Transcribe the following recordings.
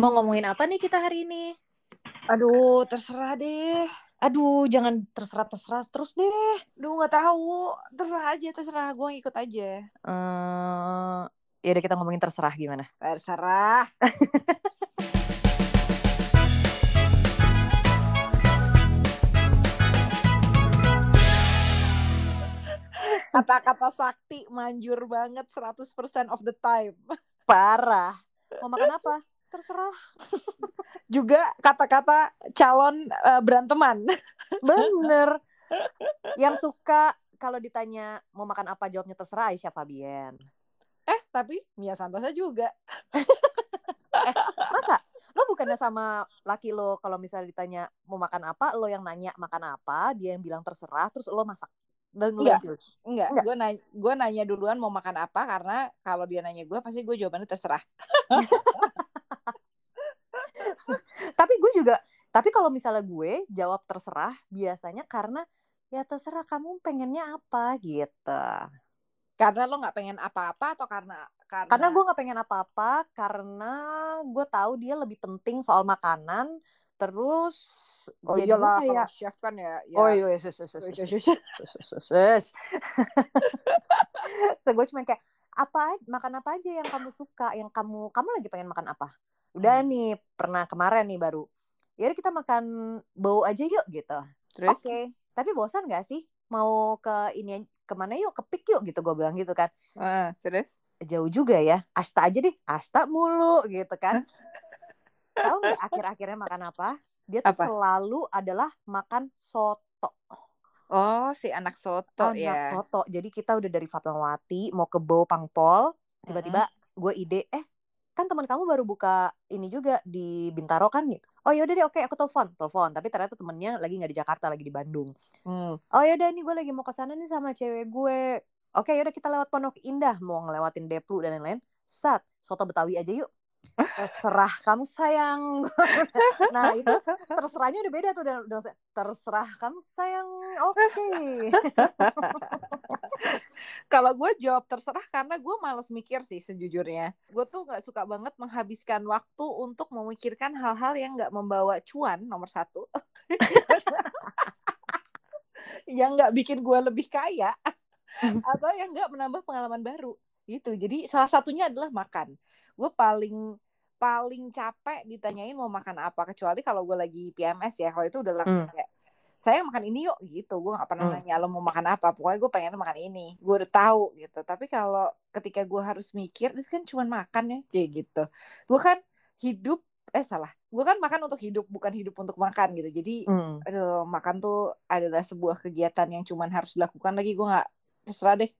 Mau ngomongin apa nih kita hari ini? Aduh, terserah deh. Aduh, jangan terserah-terserah terus deh. Duh, nggak tahu. Terserah aja, terserah. Gue ikut aja. Eh, ya udah kita ngomongin terserah gimana? Terserah. Kata-kata sakti manjur banget 100% of the time. Parah. Mau makan apa? Terserah. Juga kata-kata calon eh, beranteman. Bener. Yang suka kalau ditanya mau makan apa jawabnya terserah Aisyah Fabian. Eh, tapi Mia Santosa juga. Masa lo bukannya sama laki lo kalau misalnya ditanya mau makan apa, lo yang nanya makan apa, dia yang bilang terserah, terus lo masak. Dan Enggak. pilih. Enggak, Enggak. gue nanya, gue nanya duluan mau makan apa karena kalau dia nanya gue pasti gue jawabannya terserah. Tapi gue juga, tapi kalau misalnya gue jawab terserah, biasanya karena ya terserah kamu pengennya apa gitu. Karena lo nggak pengen apa-apa atau karena karena, Karena gue nggak pengen apa-apa, karena gue tahu dia lebih penting soal makanan. Terus Oh jadi iyalah kayak kalau chef kan ya. ya. Oh iya, yes, yes, yes, yes, Yes, yes, yes, yes, yes, yes, yes, yes. so gue cuma kayak apa makan apa aja yang kamu suka, yang kamu kamu lagi pengen makan apa? Udah Hmm. nih pernah kemarin nih baru. Ya kita makan bau aja yuk gitu. Oke, tapi bosan gak sih? Mau ke ini ke mana yuk? Ke pik yuk gitu gue bilang gitu kan. Ah, terus Jauh juga ya. Asta aja deh, Asta mulu gitu kan. Tahu nggak akhir-akhirnya makan apa? Dia tuh Apa? selalu adalah makan soto. oh si anak soto anak ya. soto. Jadi kita udah dari Fatmawati mau ke Bow Pangpol, tiba-tiba gue ide, eh kan teman kamu baru buka ini juga di Bintaro kan gitu. Oh yaudah deh, oke aku telepon, telepon. Tapi ternyata temennya lagi nggak di Jakarta, lagi di Bandung. Hmm. Oh yaudah nih gue lagi mau ke sana nih sama cewek gue. Oke yaudah kita lewat Pondok Indah, mau ngelewatin Deplu dan lain-lain. Sat, soto Betawi aja yuk. Terserah kamu sayang. nah itu terserahnya udah beda tuh. Udah terserah kamu sayang. Oke. Kalau gue jawab terserah karena gue males mikir sih sejujurnya. Gue tuh nggak suka banget menghabiskan waktu untuk memikirkan hal-hal yang nggak membawa cuan nomor satu. yang nggak bikin gue lebih kaya atau yang nggak menambah pengalaman baru gitu. Jadi salah satunya adalah makan. Gue paling paling capek ditanyain mau makan apa kecuali kalau gue lagi PMS ya kalau itu udah langsung Hmm. kayak saya makan ini yuk gitu. Gue nggak pernah Hmm. nanya lo mau makan apa? Pokoknya gue pengen makan ini gue udah tahu gitu. Tapi kalau ketika gue harus mikir itu kan cuma makan ya kayak gitu. Gue kan hidup eh salah. Gue kan makan untuk hidup bukan hidup untuk makan gitu. Jadi Hmm. aduh makan tuh adalah sebuah kegiatan yang cuman harus dilakukan lagi. Gue nggak terserah deh.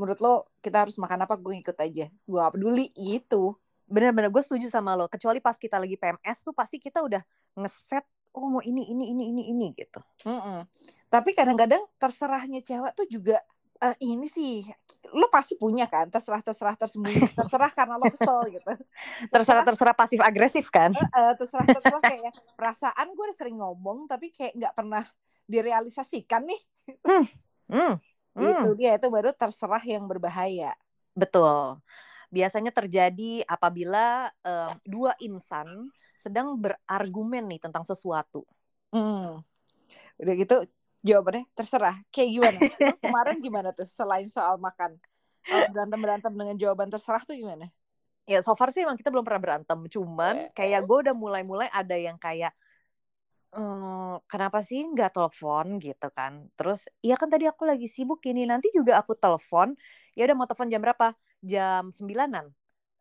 Menurut lo kita harus makan apa gue ngikut aja. Gue gak peduli gitu Bener-bener gue setuju sama lo. Kecuali pas kita lagi PMS tuh pasti kita udah ngeset. Oh mau ini, ini, ini, ini, ini gitu. Mm-mm. Tapi kadang-kadang terserahnya cewek tuh juga eh, ini sih lo pasti punya kan terserah terserah tersembunyi terserah karena lo kesel gitu Terserah-terserah pasif agresif kan. Eh, terserah terserah kayak perasaan gue udah sering ngomong tapi kayak nggak pernah direalisasikan nih Hmm. itu Hmm. dia itu baru terserah yang berbahaya Betul. Biasanya terjadi apabila em, dua insan sedang berargumen nih tentang sesuatu. Hmm. udah gitu jawabannya terserah kayak gimana kemarin gimana tuh selain soal makan kalau berantem berantem dengan jawaban terserah tuh gimana Ya so far sih emang kita belum pernah berantem. Cuman kayak gue udah mulai-mulai ada yang kayak "Eh, kenapa sih nggak telepon gitu kan? Terus iya kan tadi aku lagi sibuk ini nanti juga aku telepon. Ya udah mau telepon jam berapa? Jam sembilanan.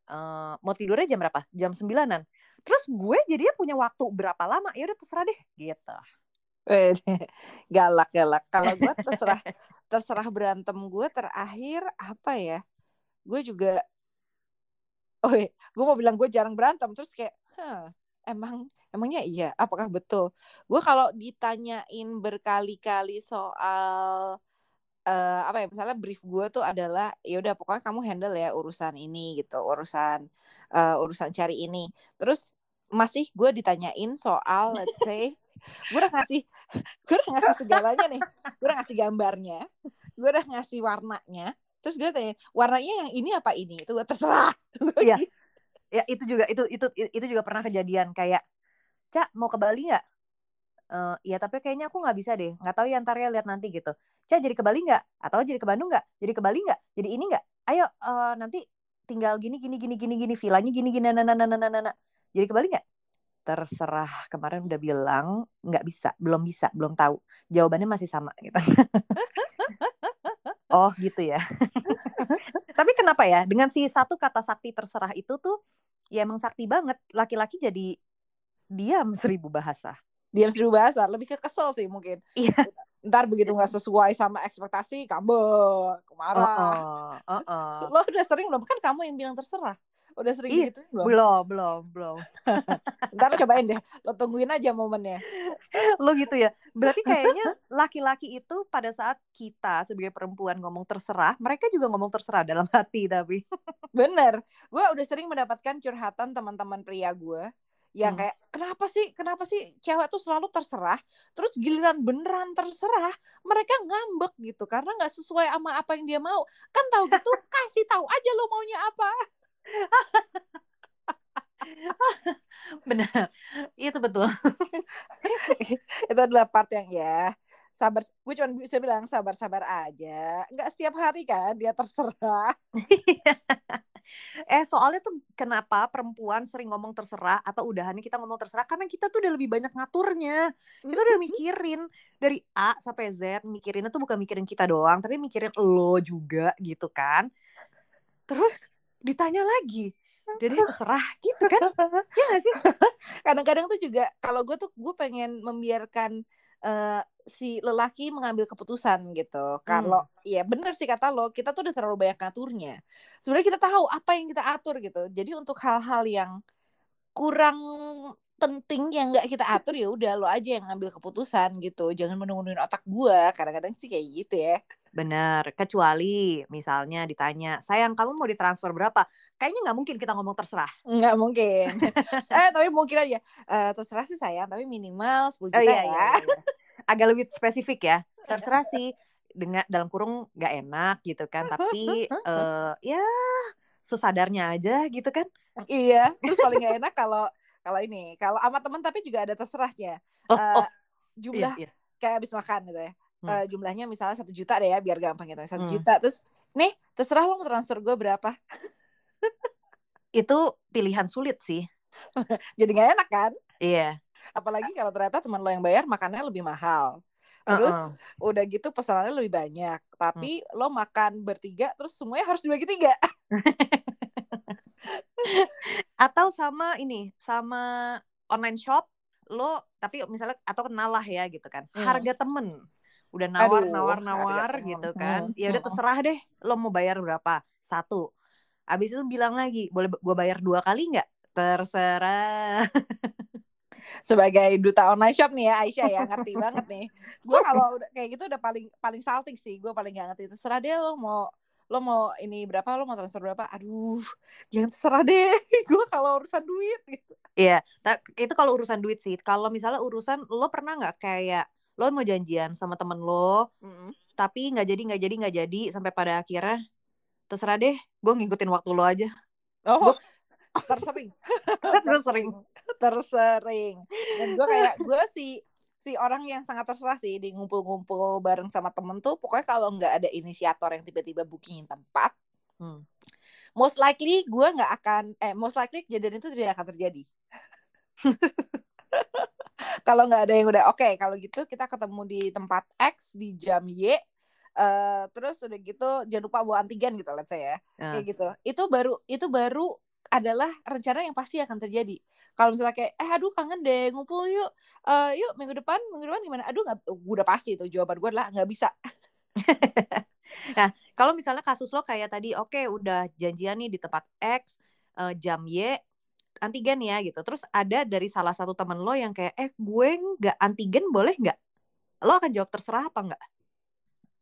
Eh, mau tidurnya jam berapa? Jam sembilanan. Terus gue jadinya punya waktu berapa lama? Ya udah terserah deh gitu. Galak galak kalau gue terserah terserah berantem gue terakhir apa ya gue juga oh iya, gue mau bilang gue jarang berantem terus kayak "Hah, emang emangnya iya apakah betul gue kalau ditanyain berkali-kali soal eh, apa ya misalnya brief gue tuh adalah ya udah pokoknya kamu handle ya urusan ini gitu urusan eh, urusan cari ini. Terus masih gue ditanyain soal let's say gue udah ngasih gue udah ngasih segalanya nih gue udah ngasih gambarnya gue udah ngasih warnanya terus gue tanya warnanya yang ini apa ini? Itu gue terserah. Iya. ya itu juga itu itu itu juga pernah kejadian kayak cak mau ke Bali nggak uh, ya tapi kayaknya aku nggak bisa deh nggak tahu ya ntar ya lihat nanti gitu. Cak jadi ke Bali nggak? Atau jadi ke Bandung nggak? Jadi ke Bali nggak? Jadi ini nggak? Ayo uh, nanti tinggal gini gini gini gini gini vilanya gini gini nana nana nana nana jadi ke Bali nggak? Terserah kemarin udah bilang nggak bisa belum bisa belum tahu. Jawabannya masih sama gitu. Oh gitu ya. Tapi kenapa ya? Dengan si satu kata sakti terserah itu tuh ya emang sakti banget. Laki-laki jadi diam seribu bahasa diam seribu bahasa lebih ke kesel sih mungkin. Iya. Ntar begitu nggak sesuai sama ekspektasi kamu marah oh, oh, oh, oh. lo udah sering belum? Kan kamu yang bilang terserah. Udah sering Ih, gitu belum? belum belum belum. Ntar lo cobain deh lo tungguin aja momennya. Lo gitu ya. Berarti kayaknya laki-laki itu pada saat kita sebagai perempuan ngomong terserah mereka juga ngomong terserah dalam hati tapi. Bener. Gue udah sering mendapatkan curhatan teman-teman pria gue yang hmm. kayak kenapa sih kenapa sih cewek tuh selalu terserah terus giliran beneran terserah mereka ngambek gitu karena nggak sesuai sama apa yang dia mau. Kan tahu gitu kasih tahu aja lo maunya apa. Benar itu betul. Itu adalah part yang ya sabar gue cuma bisa bilang sabar sabar aja nggak setiap hari kan dia terserah. Eh soalnya tuh kenapa perempuan sering ngomong terserah atau udahannya kita ngomong terserah? Karena kita tuh udah lebih banyak ngaturnya. Kita udah mikirin dari A sampai Z mikirinnya tuh bukan mikirin kita doang tapi mikirin lo juga gitu kan. Terus ditanya lagi jadi terserah gitu kan? Ya gak sih? Kadang-kadang tuh juga kalau gue tuh gue pengen membiarkan uh, si lelaki mengambil keputusan gitu. Kalau hmm. ya benar sih kata lo, kita tuh udah terlalu banyak ngaturnya. Sebenarnya kita tahu apa yang kita atur gitu. Jadi untuk hal-hal yang kurang penting yang nggak kita atur ya udah lo aja yang ngambil keputusan gitu. Jangan menungguin otak gua. Kadang-kadang sih kayak gitu ya. Benar, kecuali misalnya ditanya, sayang kamu mau ditransfer berapa? Kayaknya nggak mungkin kita ngomong terserah. Nggak mungkin. eh tapi mungkin aja. Uh, terserah sih sayang, tapi minimal 10 juta oh, iya, ya. Iya, iya. Agak lebih spesifik ya. Terserah sih dengan dalam kurung nggak enak gitu kan, tapi uh, ya sesadarnya aja gitu kan. Iya, terus paling nggak enak kalau kalau ini, kalau sama teman tapi juga ada terserahnya. Oh, uh, oh. Jumlah iya, iya. kayak habis makan gitu ya hmm. uh, jumlahnya misalnya satu juta deh ya biar gampang gitu. Satu hmm. juta. Terus nih terserah lo mau transfer gue berapa. Itu pilihan sulit sih. Jadi nggak enak kan? Iya. Apalagi kalau ternyata teman lo yang bayar makannya lebih mahal. Terus uh -uh. udah gitu pesanannya lebih banyak. Tapi hmm. lo makan bertiga terus semuanya harus dibagi tiga. Atau sama ini sama online shop lo tapi misalnya atau kenal lah ya gitu kan. Hmm. harga temen udah nawar Aduh, nawar nawar gitu kan. Ya udah terserah deh lo mau bayar berapa? Satu. Abis itu bilang lagi boleh gue bayar dua kali nggak? Terserah. Sebagai duta online shop nih ya Aisyah ya ngerti banget nih. Gue kalau udah kayak gitu udah paling paling salting sih gue paling gak ngerti. Terserah deh lo mau lo mau ini berapa lo mau transfer berapa. Aduh yang terserah deh. Gue kalau urusan duit gitu. Iya itu kalau urusan duit sih. Kalau misalnya urusan lo pernah nggak kayak lo mau janjian sama temen lo mm-hmm. tapi nggak jadi nggak jadi nggak jadi sampai pada akhirnya terserah deh gue ngikutin waktu lo aja. Oh. Gua... tersering. Tersering. Tersering. Dan gue kayak gue si si orang yang sangat terserah sih di ngumpul-ngumpul bareng sama temen tuh pokoknya kalau nggak ada inisiator yang tiba-tiba bookingin tempat hmm. most likely gue nggak akan eh most likely kejadian itu tidak akan terjadi kalau nggak ada yang udah oke okay, kalau gitu kita ketemu di tempat X di jam Y uh, terus udah gitu jangan lupa bawa antigen gitu let's say ya uh. kayak gitu itu baru itu baru adalah rencana yang pasti akan terjadi. Kalau misalnya kayak, eh aduh kangen deh ngumpul yuk, uh, yuk minggu depan minggu depan gimana? Aduh nggak, udah pasti itu jawaban gue adalah nggak bisa. nah kalau misalnya kasus lo kayak tadi, oke okay, udah janjian nih di tempat X uh, jam Y, antigen ya gitu. Terus ada dari salah satu temen lo yang kayak eh gue nggak antigen boleh nggak? Lo akan jawab terserah apa nggak?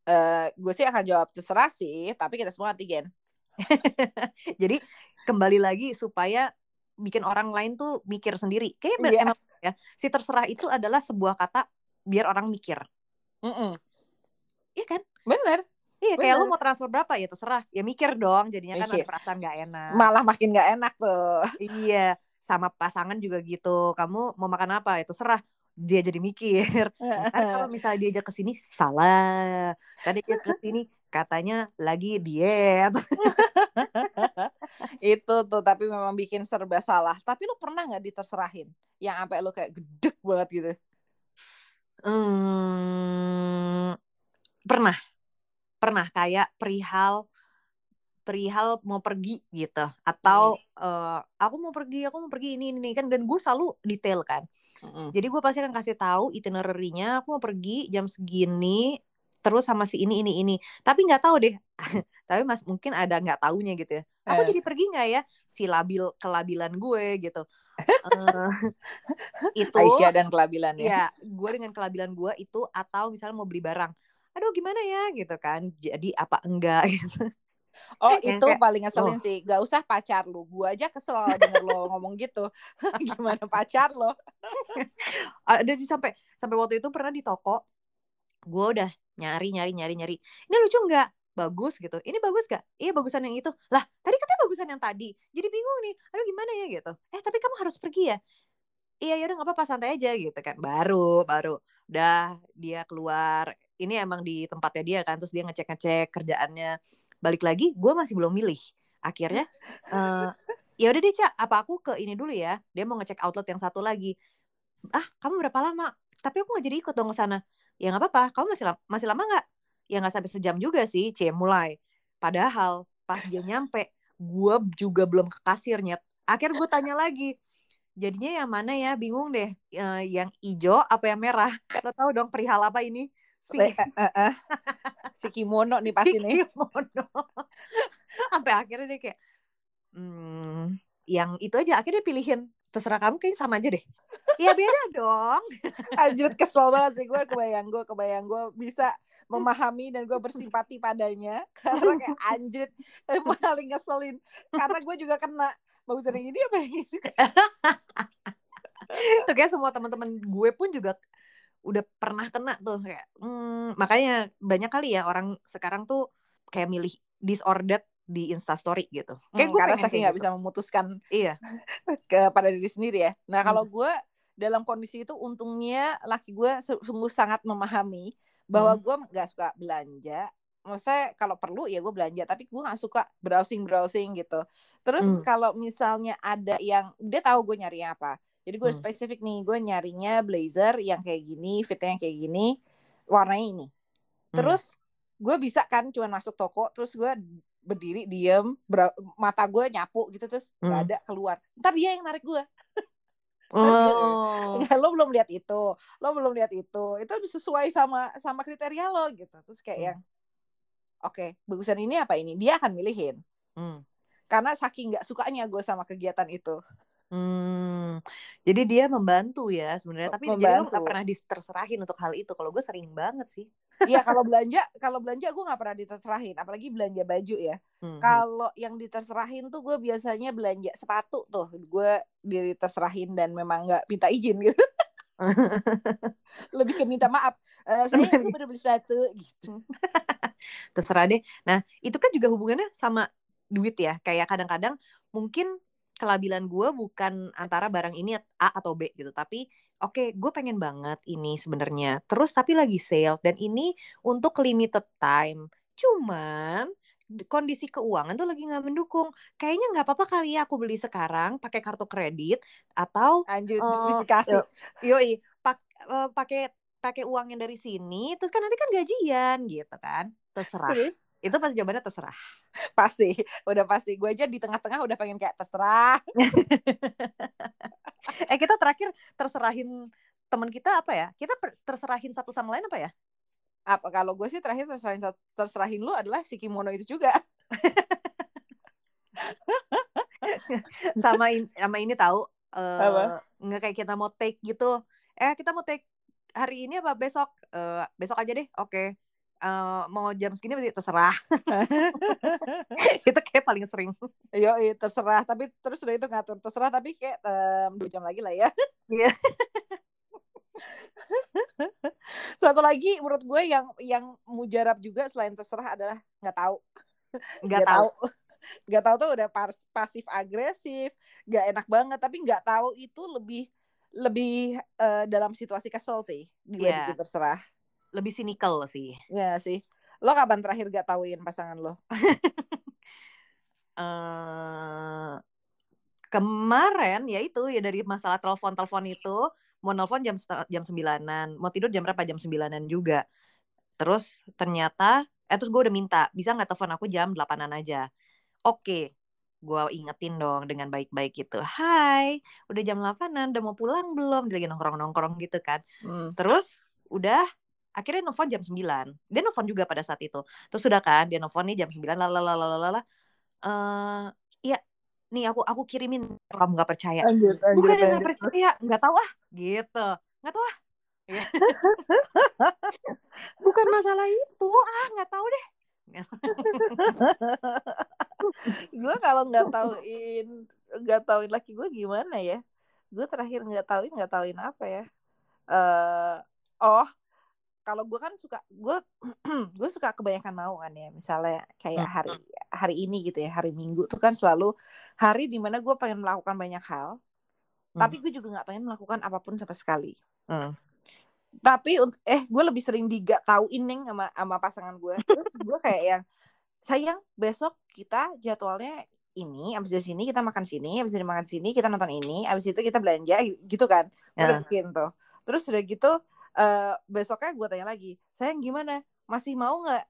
Uh, gue sih akan jawab terserah sih, tapi kita semua antigen. Jadi kembali lagi supaya bikin orang lain tuh mikir sendiri. Kayak yeah. emang ya si terserah itu adalah sebuah kata biar orang mikir. Mm -mm. Iya kan? Bener. Iya kayak lu mau transfer berapa ya terserah. Ya mikir dong jadinya kan Mikir. ada perasaan gak enak. Malah makin gak enak tuh. iya sama pasangan juga gitu. Kamu mau makan apa ya terserah. Dia jadi mikir. Ntar kalau misalnya diajak ke sini salah. Tadi dia ke sini katanya lagi diet. itu tuh tapi memang bikin serba salah. Tapi lu pernah nggak diterserahin? Yang sampai lu kayak gedek banget gitu. Hmm, pernah pernah kayak perihal perihal mau pergi gitu. Atau uh, aku mau pergi aku mau pergi ini ini kan. Dan gue selalu detail kan. Mm-mm. jadi gue pasti akan kasih tahu itinerary-nya aku mau pergi jam segini terus sama si ini ini ini. Tapi nggak tahu deh. Tapi mas mungkin ada nggak taunya gitu ya. Aku Eh. jadi pergi nggak ya? Si labil kelabilan gue gitu. Eh, itu Aisyah dan kelabilannya. ya. Gue dengan kelabilan gue itu atau misalnya mau beli barang aduh gimana ya? Gitu kan. Jadi apa enggak gitu. Oh itu kayak, paling ngeselin sih. Gak usah pacar lu. Gua aja kesel denger lo ngomong gitu. Gimana pacar lo? ada sih sampai sampai waktu itu pernah di toko. Gue udah nyari nyari nyari nyari. Ini lucu nggak? Bagus gitu. Ini bagus gak iya bagusan yang itu. Lah tadi katanya bagusan yang tadi. Jadi bingung nih. Aduh gimana ya? Gitu. Eh tapi kamu harus pergi ya? Iya yaudah nggak apa-apa santai aja gitu kan. Baru baru. Udah dia keluar ini emang di tempatnya dia kan terus dia ngecek ngecek kerjaannya. Balik lagi gue masih belum milih. Akhirnya eh ya udah deh cak apa aku ke ini dulu ya. Dia mau ngecek outlet yang satu lagi. Ah kamu berapa lama? Tapi aku nggak jadi ikut dong ke sana. Ya nggak apa-apa kamu masih lama, masih lama nggak? Ya nggak sampai sejam juga sih. Cie mulai. Padahal pas dia nyampe gue juga belum ke kasirnya akhir gue tanya lagi jadinya yang mana ya? Bingung deh. Eh, yang hijau apa yang merah? Lo tahu dong perihal apa ini si Eh, eh, eh. Si kimono nih pasti nih. kimono sampai akhirnya dia kayak hmm, yang itu aja. Akhirnya pilihin. Terserah kamu kayaknya sama aja deh. Ya beda dong. Anjir kesel banget sih gue kebayang gue kebayang gue bisa memahami dan gue bersimpati padanya. Karena kayak anjir paling ngeselin. Karena gue juga kena. Bagusan yang ini apa yang ini? Itu kayak semua teman-teman gue pun juga udah pernah kena tuh kayak hmm, makanya banyak kali ya orang sekarang tuh kayak milih disordered di instastory gitu kayak Hmm, gue karena saking nggak gitu. bisa memutuskan iya kepada diri sendiri ya nah Hmm. kalau gue dalam kondisi itu untungnya laki gue sungguh sangat memahami bahwa Hmm. gue nggak suka belanja maksudnya kalau perlu ya gue belanja tapi gue nggak suka browsing browsing gitu terus Hmm. kalau misalnya ada yang dia tahu gue nyarinya apa jadi gue Hmm. spesifik nih gue nyarinya blazer yang kayak gini fitnya yang kayak gini warnanya ini Hmm. terus gue bisa kan cuman masuk toko terus gue berdiri diem bra- mata gue nyapu gitu terus Hmm. ada keluar ntar dia yang narik gue oh lo belum lihat itu lo belum lihat itu itu sesuai sama sama kriteria lo gitu terus kayak Hmm. yang oke bagusan ini apa ini dia akan milihin Hmm. karena saking nggak sukanya gue sama kegiatan itu Hmm. Jadi dia membantu ya sebenarnya. Tapi jadi lu nggak Membantu. pernah diterserahin untuk hal itu. Kalau gue sering banget sih. Iya kalau belanja kalau belanja gue nggak pernah diterserahin apalagi belanja baju ya Hmm. kalau yang diterserahin tuh gue biasanya belanja sepatu tuh gue diterserahin dan memang nggak minta izin gitu lebih ke minta maaf Eh, saya gue baru beli sepatu gitu Terserah deh. Nah itu kan juga hubungannya sama duit ya. Kayak kadang-kadang mungkin kelabilan gue bukan antara barang ini A atau B gitu. Tapi oke gue pengen banget ini sebenarnya. Terus tapi lagi sale dan ini untuk limited time. Cuman kondisi keuangan tuh lagi nggak mendukung. Kayaknya nggak apa-apa kali ya aku beli sekarang pakai kartu kredit atau anjir Eh, justifikasi yoi pak eh, pakai pakai uang yang dari sini terus kan nanti kan gajian gitu kan terserah Terus? Itu pasti jawabannya terserah. Pasti udah pasti. Gue aja di tengah-tengah udah pengen kayak terserah. Eh kita terakhir terserahin teman kita apa ya? Kita terserahin satu sama lain apa ya? Apa kalau gue sih terakhir terserahin terserahin lu adalah si kimono itu juga. Sama in- sama ini tahu eh, Apa? nggak kayak kita mau take gitu. Eh kita mau take hari ini apa besok? Eh, besok aja deh oke Eh, mau jam segini berarti terserah. Itu kayak paling sering. Yo, terserah. Tapi terus udah itu ngatur. Terserah tapi kayak em, dua jam lagi lah ya. Iya. satu lagi menurut gue yang yang mujarab juga selain terserah adalah nggak tahu. Nggak tahu. nggak tahu tuh udah pasif agresif nggak enak banget. Tapi nggak tahu itu lebih lebih uh, dalam situasi kesel sih. Dibanding yeah. terserah lebih sinikal sih. Ya sih. Lo kapan terakhir gak tauin pasangan lo? Uh, kemarin ya itu ya dari masalah telepon telepon itu mau nelfon jam jam sembilanan mau tidur jam berapa? Jam sembilanan juga. Terus ternyata eh terus gue udah minta bisa nggak telepon aku jam delapanan aja? Oke gue ingetin dong dengan baik-baik gitu. Hai udah jam delapanan udah mau pulang belum? Dia lagi nongkrong-nongkrong gitu kan. Hmm. terus udah akhirnya nelfon jam 9 dia nelfon juga pada saat itu. Terus sudah kan dia nelfon nih jam 9 lalalala uh, iya nih aku aku kirimin. Kamu nggak percaya. Anjir, anjir, bukan nggak percaya. Nggak tahu ah gitu. Nggak tahu ah. Iya. bukan masalah itu ah nggak tahu deh. Gue kalau nggak tauin nggak tauin laki gue gimana ya? Gue terakhir nggak tauin nggak tauin apa ya? Uh, oh kalau gue kan suka gue gue suka kebanyakan mau kan ya misalnya kayak hmm. hari hari ini gitu ya hari minggu tuh kan selalu hari di mana gue pengen melakukan banyak hal hmm. tapi gue juga nggak pengen melakukan apa pun sama sekali hmm. tapi eh gue lebih sering diga tahu neng sama sama pasangan gue terus gue kayak yang sayang besok kita jadwalnya ini abis dari sini kita makan sini abis dari makan sini kita nonton ini abis itu kita belanja gitu kan yeah. bikin tuh terus udah gitu uh, besoknya gue tanya lagi sayang gimana? Masih mau nggak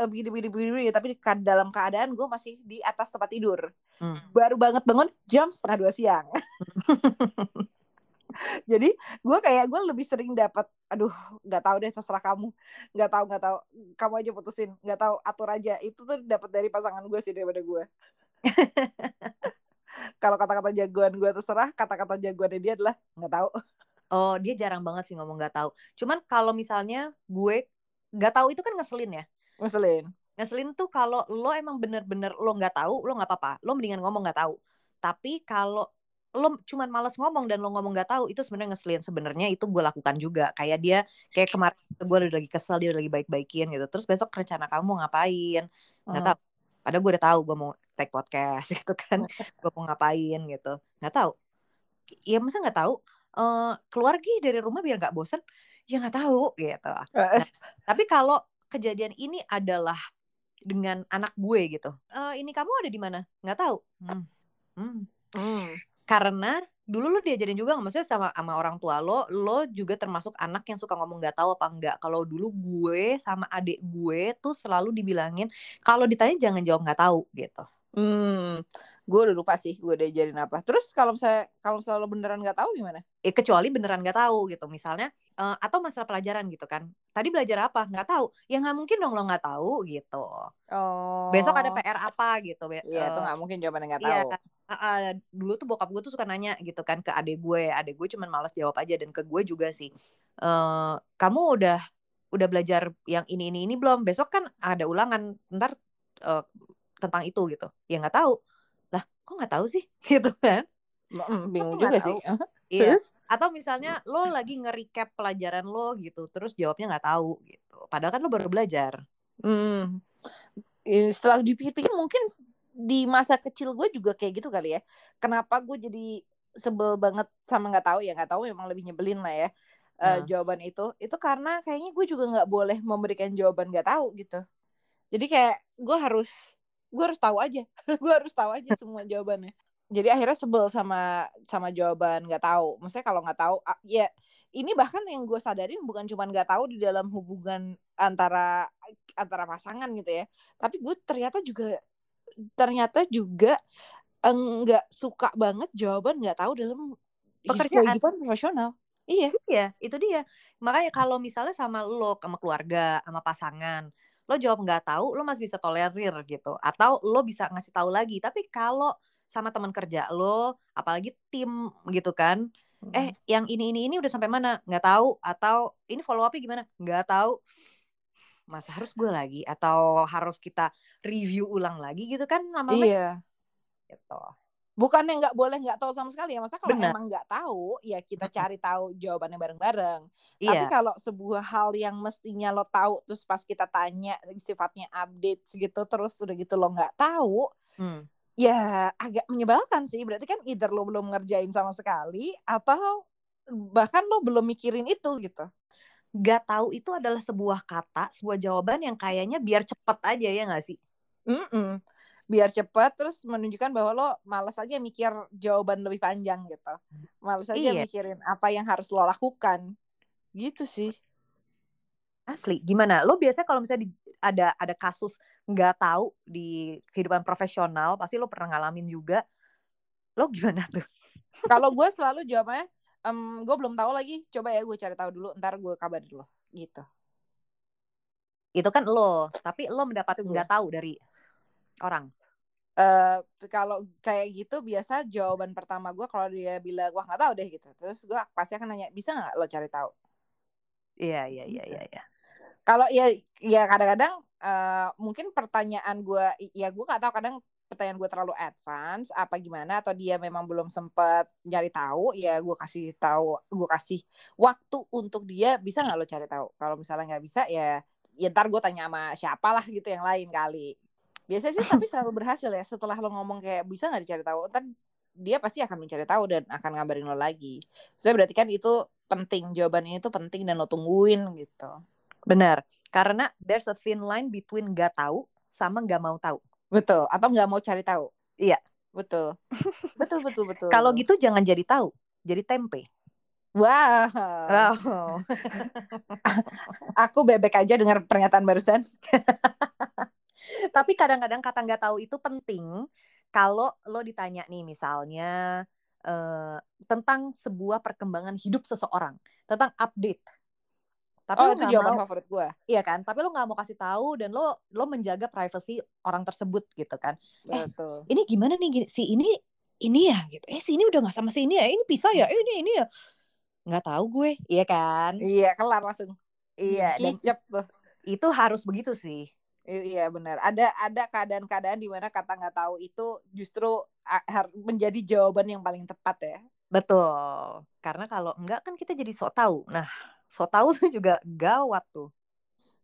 uh, begini begini begini tapi dalam keadaan gue masih di atas tempat tidur. Hmm. baru banget bangun jam setengah dua siang. Jadi gue kayak gue lebih sering dapat aduh nggak tahu deh terserah kamu. Nggak tahu nggak tahu. Kamu aja putusin. Nggak tahu atur aja. Itu tuh dapat dari pasangan gue sih daripada gue kalau kata-kata jagoan gue terserah kata-kata jagoannya dia adalah nggak tahu Oh, dia jarang banget sih ngomong nggak tahu. Cuman kalau misalnya gue nggak tahu itu kan ngeselin ya. Ngeselin. Ngeselin tuh kalau lo emang bener-bener lo nggak tahu, lo nggak apa-apa. Lo mendingan ngomong nggak tahu. Tapi kalau lo cuman males ngomong dan lo ngomong nggak tahu itu sebenarnya ngeselin sebenarnya itu gue lakukan juga kayak dia kayak kemarin gue udah lagi kesel dia udah lagi baik-baikin gitu terus besok rencana kamu mau ngapain nggak hmm. tahu padahal gue udah tahu gue mau take podcast gitu kan gue mau ngapain gitu nggak tahu ya masa nggak tahu uh, keluar gih dari rumah biar nggak bosen? Ya nggak tahu gitu. Nah, tapi kalau kejadian ini adalah dengan anak gue gitu. Uh, ini kamu ada di mana? Nggak tahu. Hmm. Hmm. Hmm. karena dulu lo diajarin juga maksudnya sama sama orang tua lo lo juga termasuk anak yang suka ngomong nggak tahu apa enggak kalau dulu gue sama adik gue tuh selalu dibilangin kalau ditanya jangan jawab nggak tahu gitu Hmm, gue udah lupa sih gue udah ajarin apa. Terus kalau misalnya kalau misalnya lo beneran nggak tahu gimana? Eh kecuali beneran nggak tahu gitu, misalnya uh, atau masalah pelajaran gitu kan. Tadi belajar apa? Nggak tahu. Ya nggak mungkin dong lo nggak tahu gitu. Oh. Besok ada PR apa gitu. Iya, uh, itu nggak mungkin jawabannya nggak iya, tahu. Iya, uh, uh, dulu tuh bokap gue tuh suka nanya gitu kan ke adik gue. Adik gue cuman malas jawab aja dan ke gue juga sih. Uh, kamu udah udah belajar yang ini ini ini belum? Besok kan ada ulangan. Ntar uh, tentang itu gitu. Ya nggak tahu. Lah kok nggak tahu sih? Gitu kan? Bingung juga sih. Iya. Atau misalnya lo lagi nge-recap pelajaran lo gitu. Terus jawabnya nggak tahu gitu. Padahal kan lo baru belajar. Hmm. setelah dipikir-pikir mungkin di masa kecil gue juga kayak gitu kali ya. Kenapa gue jadi sebel banget sama nggak tahu? Ya nggak tahu memang lebih nyebelin lah ya uh, jawaban itu. Itu karena kayaknya gue juga nggak boleh memberikan jawaban nggak tahu gitu. Jadi kayak gue harus gue harus tahu aja. Gue harus tahu aja semua jawabannya. Jadi akhirnya sebel sama sama jawaban nggak tahu. Maksudnya kalau nggak tahu ya ini bahkan yang gue sadarin bukan cuma nggak tahu di dalam hubungan antara antara pasangan gitu ya. Tapi gue ternyata juga ternyata juga enggak suka banget jawaban nggak tahu dalam pekerjaan. profesional. Iya, iya, itu dia. Makanya kalau misalnya sama lo, sama keluarga, sama pasangan, lo jawab nggak tahu lo masih bisa tolerir gitu. Atau lo bisa ngasih tahu lagi tapi kalau sama teman kerja lo apalagi tim gitu kan hmm. eh yang ini ini ini udah sampai mana? Nggak tahu. Atau ini follow upnya gimana? Nggak tahu. Masa harus gue lagi? Atau harus kita review ulang lagi gitu kan lama-lama? Iya. Gitu bukannya nggak boleh nggak tahu sama sekali ya masa kalau Benar. emang nggak tahu ya kita cari tahu jawabannya bareng-bareng Iya. tapi kalau sebuah hal yang mestinya lo tahu terus pas kita tanya sifatnya update gitu terus udah gitu lo nggak tahu Hmm. ya agak menyebalkan sih berarti kan either lo belum ngerjain sama sekali atau bahkan lo belum mikirin itu gitu Gak tahu itu adalah sebuah kata, sebuah jawaban yang kayaknya biar cepet aja ya nggak sih? Mm-mm. Biar cepat terus menunjukkan bahwa lo malas aja mikir jawaban lebih panjang gitu malas aja Iya. mikirin apa yang harus lo lakukan gitu sih Asli, gimana? Lo biasanya kalau misalnya di- ada ada kasus nggak tahu di kehidupan profesional, pasti lo pernah ngalamin juga. Lo gimana tuh? kalau gue selalu jawabannya em gue belum tahu lagi coba ya gue cari tahu dulu ntar gue kabarin lo gitu Itu kan lo, tapi lo mendapat nggak tahu dari orang. Eh kalau kayak gitu biasa jawaban pertama gue kalau dia bilang wah nggak tahu deh gitu. Terus gue pasti akan nanya bisa nggak lo cari tahu? Iya, iya, iya, iya, iya. kalau ya ya kadang-kadang eh, mungkin pertanyaan gue ya gue nggak tahu kadang pertanyaan gue terlalu advance apa gimana atau dia memang belum sempat nyari tahu ya gue kasih tahu gue kasih waktu untuk dia bisa nggak lo cari tahu? Kalau misalnya nggak bisa ya ya ntar gue tanya sama siapa lah gitu yang lain kali biasanya sih tapi selalu berhasil ya setelah lo ngomong kayak bisa nggak dicari tahu ntar dia pasti akan mencari tahu dan akan ngabarin lo lagi saya berarti kan itu penting jawabannya itu penting dan lo tungguin gitu Benar. Karena there's a thin line between nggak tahu sama nggak mau tahu. Betul, atau nggak mau cari tahu. Iya. Betul. betul, betul, betul. Kalau gitu jangan jadi tahu, jadi tempe. Wah, Wow. aku bebek aja dengar pernyataan barusan. Tapi kadang-kadang kata nggak tahu itu penting kalau lo ditanya nih misalnya eh, tentang sebuah perkembangan hidup seseorang, tentang update. Tapi oh, lo itu jawaban mau, favorit gue. iya kan? Tapi lo nggak mau kasih tahu dan lo lo menjaga privasi orang tersebut gitu kan? Eh, Betul. Ini gimana nih si ini ini ya gitu. Eh si ini udah nggak sama si ini ya? Ini pisah ya? Eh, ini ini ya? Nggak tahu gue, iya kan? Iya, kelar langsung. Iya, dan Kicep tuh. itu harus begitu sih. Iya benar. Ada ada keadaan-keadaan di mana kata nggak tahu itu justru menjadi jawaban yang paling tepat ya. Betul. Karena kalau enggak kan kita jadi sok tahu. Nah, sok tahu tuh juga gawat tuh.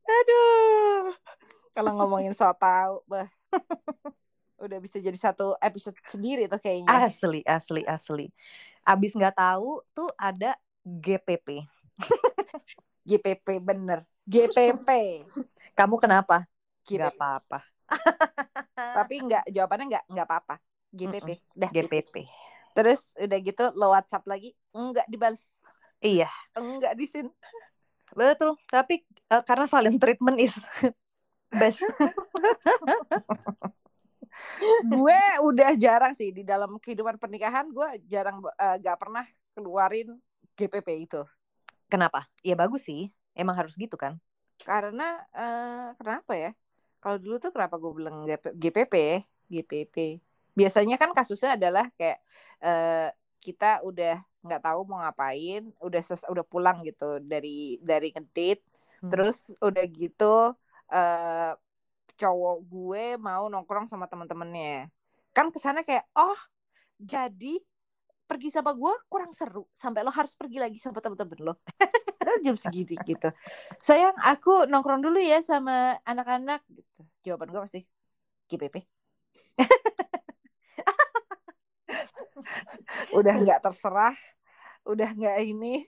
Aduh. Kalau ngomongin soal tahu, bah. Udah bisa jadi satu episode sendiri tuh kayaknya. Asli, asli, asli. Abis nggak tahu tuh ada GPP. GPP bener. GPP. Kamu kenapa? GPP. Gak apa-apa. Tapi nggak jawabannya nggak nggak apa-apa. GPP. Dah gitu. GPP. Terus udah gitu lo WhatsApp lagi nggak dibales. Iya, Enggak disin. betul. Tapi eh, karena silent treatment is best. gue udah jarang sih di dalam kehidupan pernikahan gue jarang eh, nggak pernah keluarin GPP itu. Kenapa? Ya bagus sih. Emang harus gitu kan? Karena eh, kenapa ya? Kalau dulu tuh kenapa gue bilang GP GPP? GPP. Biasanya kan kasusnya adalah kayak eh, kita udah nggak tahu mau ngapain, udah ses udah pulang gitu dari dari ngedate, Hmm. terus udah gitu eh cowok gue mau nongkrong sama teman-temannya. Kan ke sana kayak oh jadi pergi sama gue kurang seru sampai lo harus pergi lagi sama teman-teman lo. Udah jam segini gitu. Sayang, aku nongkrong dulu ya sama anak-anak gitu. Jawaban gue pasti GPP. udah nggak terserah, udah nggak ini.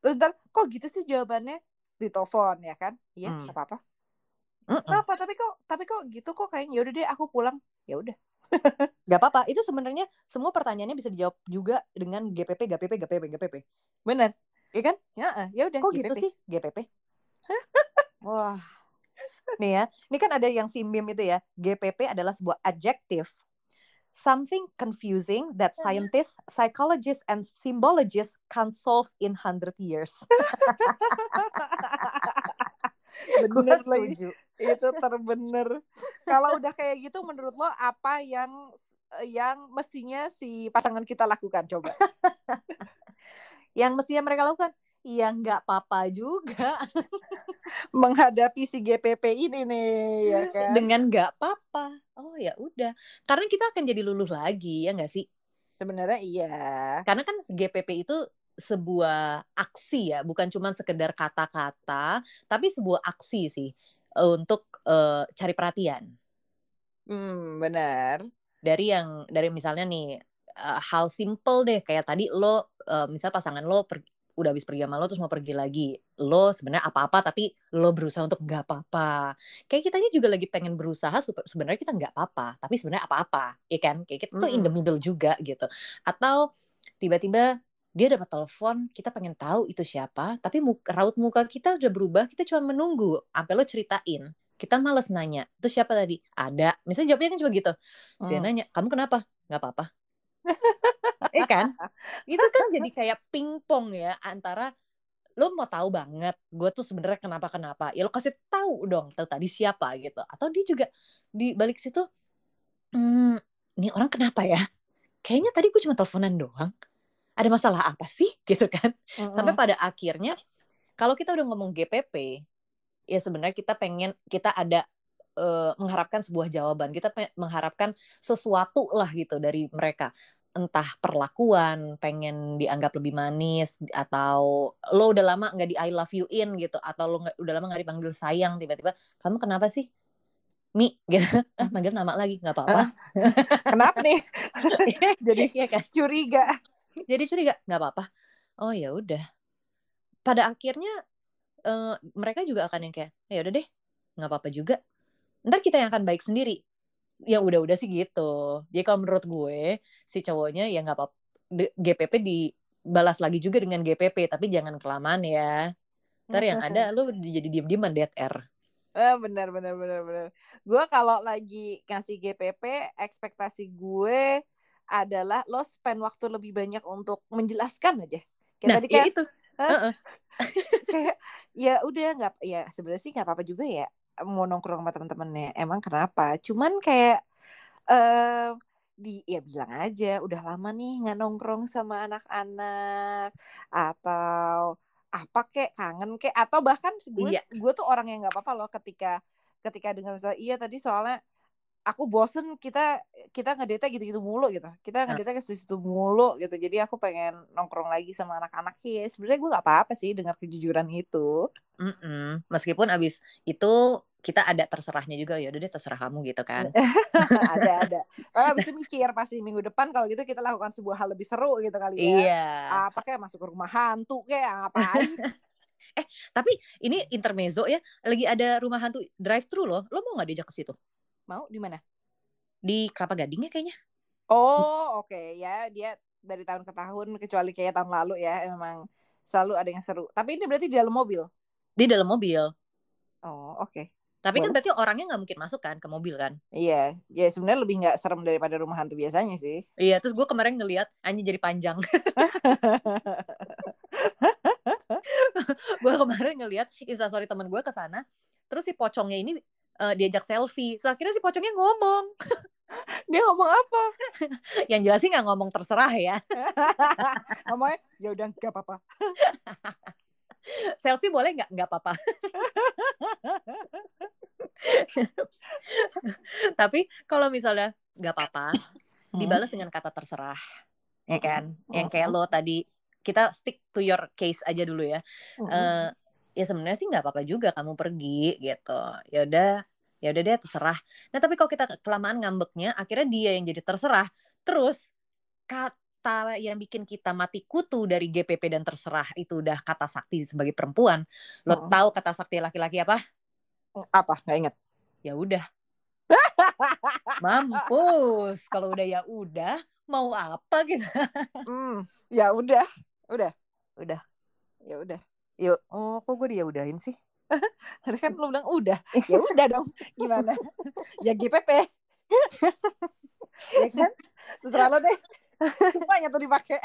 Terus ntar kok gitu sih jawabannya di telepon ya kan? Iya, Hmm. Mm-mm. Kenapa? Tapi kok tapi kok gitu kok kayaknya yaudah deh aku pulang. Ya udah. Gak apa-apa. Itu sebenarnya semua pertanyaannya bisa dijawab juga dengan GPP, GPP, GPP, GPP. Bener. Iya kan? Ya, ya udah. Kok gitu GPP. sih GPP? Wah. Nih ya, ini kan ada yang si meme itu ya. GPP adalah sebuah adjective. Something confusing that scientists, psychologists, and symbologists can't solve in 100 years. Bener setuju. Itu terbener. Kalau udah kayak gitu menurut lo apa yang yang mestinya si pasangan kita lakukan coba? Yang mestinya mereka lakukan, ya nggak apa-apa juga. Menghadapi si GPP ini nih ya kan. Dengan nggak apa-apa. Oh ya udah. Karena kita akan jadi luluh lagi, ya nggak sih? Sebenarnya iya. Karena kan GPP itu sebuah aksi ya, bukan cuma sekedar kata-kata, tapi sebuah aksi sih untuk uh, cari perhatian. Hmm, benar. Dari yang dari misalnya nih uh, hal simple deh. Kayak tadi lo uh, misal pasangan lo per, udah habis pergi sama lo terus mau pergi lagi. Lo sebenarnya apa-apa tapi lo berusaha untuk nggak apa-apa. Kayak kita ini juga lagi pengen berusaha sebenarnya kita nggak apa-apa tapi sebenarnya apa-apa. Ya kan? Kayak kita tuh in the middle juga gitu. Atau tiba-tiba dia dapat telepon kita pengen tahu itu siapa tapi muka, raut muka kita udah berubah kita cuma menunggu. Sampai lo ceritain kita males nanya itu siapa tadi? Ada. Misalnya jawabnya kan cuma gitu. Saya hmm. nanya kamu kenapa? Nggak apa-apa eh kan? Itu kan jadi kayak pingpong ya antara lo mau tahu banget gue tuh sebenarnya kenapa kenapa ya lo kasih tahu dong tahu tadi siapa gitu. Atau dia juga di balik situ hmm, ini orang kenapa ya? Kayaknya tadi gue cuma teleponan doang. Ada masalah apa sih? Gitu kan. Uh -uh. sampai pada akhirnya kalau kita udah ngomong GPP ya sebenarnya kita pengen kita ada uh, mengharapkan sebuah jawaban. Kita mengharapkan sesuatu lah gitu dari mereka entah perlakuan, pengen dianggap lebih manis, atau lo udah lama nggak di I love you in gitu, atau lo gak, udah lama nggak dipanggil sayang, tiba-tiba kamu kenapa sih? Mi, gitu, ah manggil nama lagi, nggak apa-apa. kenapa nih? Jadi ya kan? curiga. Jadi curiga, nggak apa-apa. Oh ya udah. Pada akhirnya uh, mereka juga akan yang kayak, ya udah deh, nggak apa-apa juga. Ntar kita yang akan baik sendiri ya udah-udah sih gitu. Jadi kalau menurut gue si cowoknya ya nggak apa GPP dibalas lagi juga dengan GPP tapi jangan kelamaan ya. Ntar yang ada lu jadi diem-dieman dead air. Eh, benar benar benar benar. Gue kalau lagi ngasih GPP, ekspektasi gue adalah lo spend waktu lebih banyak untuk menjelaskan aja. Kayak nah, tadi kan itu. kayak ya udah nggak ya sebenarnya sih nggak apa-apa juga ya mau nongkrong sama teman-temannya emang kenapa? Cuman kayak uh, di ya bilang aja udah lama nih nggak nongkrong sama anak-anak atau apa kek? Kangen kek? Atau bahkan gue iya. gue tuh orang yang nggak apa-apa loh ketika ketika dengar misalnya iya tadi soalnya aku bosen kita kita ngedate gitu-gitu mulu gitu. Kita ngedate ke situ mulu gitu. Jadi aku pengen nongkrong lagi sama anak-anak. Ya sebenarnya gue nggak apa-apa sih dengan kejujuran itu. Mm -mm. meskipun abis itu kita ada terserahnya juga ya udah deh terserah kamu gitu kan. Ada ada. Kalau abis itu mikir pasti minggu depan kalau gitu kita lakukan sebuah hal lebih seru gitu kali ya. Iya. apa kayak masuk ke rumah hantu kayak ngapain? Eh tapi ini intermezzo ya. Lagi ada rumah hantu drive thru loh. Lo mau nggak diajak ke situ Mau di mana? Di Kelapa Gading ya kayaknya. Oh, oke okay. ya dia dari tahun ke tahun kecuali kayak tahun lalu ya memang selalu ada yang seru. Tapi ini berarti di dalam mobil. Di dalam mobil. Oh, oke. Okay. Tapi kan berarti orangnya nggak mungkin masuk kan ke mobil kan? Iya, ya sebenarnya lebih nggak serem daripada rumah hantu biasanya sih. Iya, terus gue kemarin ngeliat anjing jadi panjang. gue kemarin ngeliat instastory teman gue ke sana, terus si pocongnya ini uh, diajak selfie. So akhirnya si pocongnya ngomong. Dia ngomong apa? Yang jelas sih nggak ngomong terserah ya. Ngomongnya ya udah nggak apa-apa. selfie boleh nggak? Nggak apa-apa. Tapi kalau misalnya nggak apa-apa, hmm. dibalas dengan kata terserah, ya kan? Yang kayak lo tadi kita stick to your case aja dulu ya. Uh, ya sebenarnya sih nggak apa-apa juga kamu pergi gitu ya udah ya udah deh terserah. Nah tapi kalau kita kelamaan ngambeknya akhirnya dia yang jadi terserah. Terus kata yang bikin kita mati kutu dari GPP dan terserah itu udah kata sakti sebagai perempuan. Lo oh. tahu kata sakti laki-laki apa? Apa? Nggak inget ya udah. Mampus. Kalau udah ya udah. Mau apa gitu hmm, ya udah. Udah. Udah. Ya udah. Yuk, oh kok gue dia udahin sih? Tadi kan lu bilang udah. Ya udah dong. Gimana? ya GPP. ya kan? Terserah lo deh. Semuanya tuh dipakai.